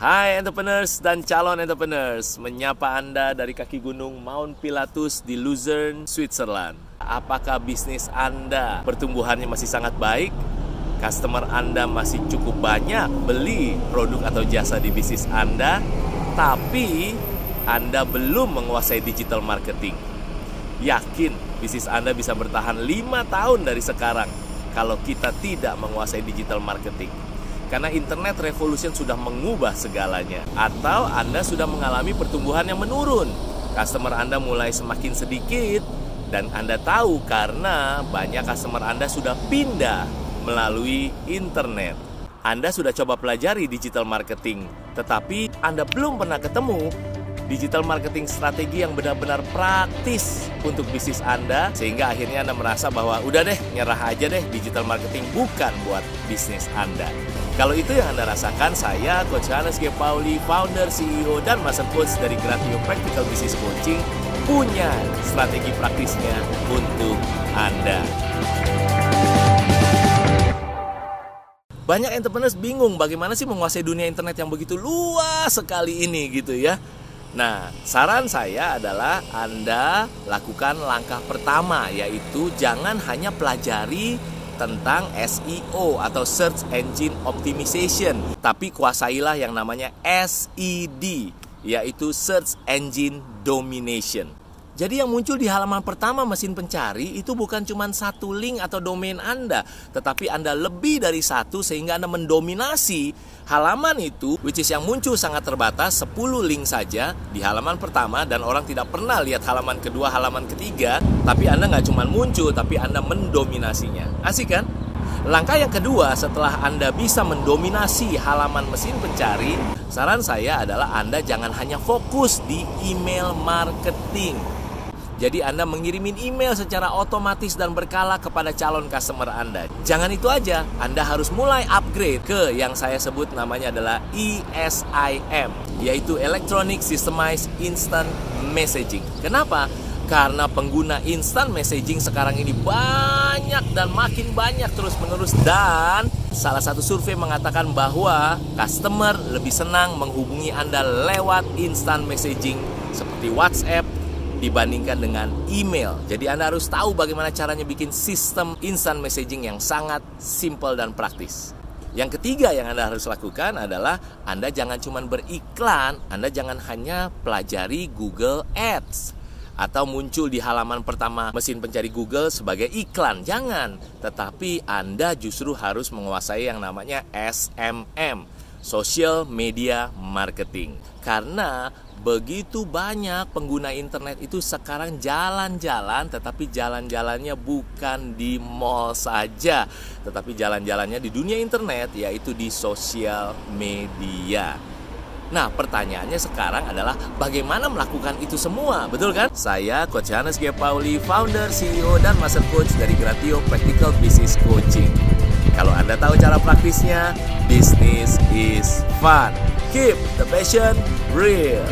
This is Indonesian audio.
Hai entrepreneurs dan calon entrepreneurs, menyapa Anda dari kaki gunung Mount Pilatus di Luzern, Switzerland. Apakah bisnis Anda pertumbuhannya masih sangat baik? Customer Anda masih cukup banyak beli produk atau jasa di bisnis Anda, tapi Anda belum menguasai digital marketing. Yakin bisnis Anda bisa bertahan 5 tahun dari sekarang kalau kita tidak menguasai digital marketing karena internet revolution sudah mengubah segalanya atau Anda sudah mengalami pertumbuhan yang menurun. Customer Anda mulai semakin sedikit dan Anda tahu karena banyak customer Anda sudah pindah melalui internet. Anda sudah coba pelajari digital marketing, tetapi Anda belum pernah ketemu digital marketing strategi yang benar-benar praktis untuk bisnis Anda sehingga akhirnya Anda merasa bahwa udah deh nyerah aja deh digital marketing bukan buat bisnis Anda. Kalau itu yang Anda rasakan, saya Coach Hannes G. Pauli, founder, CEO, dan Master Coach dari Gratio Practical Business Coaching punya strategi praktisnya untuk Anda. Banyak entrepreneurs bingung bagaimana sih menguasai dunia internet yang begitu luas sekali ini gitu ya. Nah, saran saya adalah Anda lakukan langkah pertama yaitu jangan hanya pelajari tentang SEO atau Search Engine Optimization, tapi kuasailah yang namanya SED yaitu Search Engine Domination. Jadi yang muncul di halaman pertama mesin pencari itu bukan cuma satu link atau domain Anda, tetapi Anda lebih dari satu sehingga Anda mendominasi halaman itu which is yang muncul sangat terbatas 10 link saja di halaman pertama dan orang tidak pernah lihat halaman kedua, halaman ketiga, tapi Anda nggak cuma muncul tapi Anda mendominasinya. Asik kan? Langkah yang kedua setelah Anda bisa mendominasi halaman mesin pencari, saran saya adalah Anda jangan hanya fokus di email marketing jadi Anda mengirimin email secara otomatis dan berkala kepada calon customer Anda. Jangan itu aja, Anda harus mulai upgrade ke yang saya sebut namanya adalah ESIM, yaitu Electronic Systemized Instant Messaging. Kenapa? Karena pengguna instant messaging sekarang ini banyak dan makin banyak terus-menerus dan salah satu survei mengatakan bahwa customer lebih senang menghubungi Anda lewat instant messaging seperti WhatsApp, dibandingkan dengan email. Jadi Anda harus tahu bagaimana caranya bikin sistem instant messaging yang sangat simple dan praktis. Yang ketiga yang Anda harus lakukan adalah Anda jangan cuma beriklan, Anda jangan hanya pelajari Google Ads atau muncul di halaman pertama mesin pencari Google sebagai iklan. Jangan, tetapi Anda justru harus menguasai yang namanya SMM, Social Media Marketing. Karena begitu banyak pengguna internet itu sekarang jalan-jalan tetapi jalan-jalannya bukan di mall saja tetapi jalan-jalannya di dunia internet yaitu di sosial media. Nah, pertanyaannya sekarang adalah bagaimana melakukan itu semua, betul kan? Saya Coach Hannes G. Pauli, founder, CEO, dan Master Coach dari Gratio Practical Business Coaching. Kalau Anda tahu cara praktisnya, business is fun. Keep the passion real.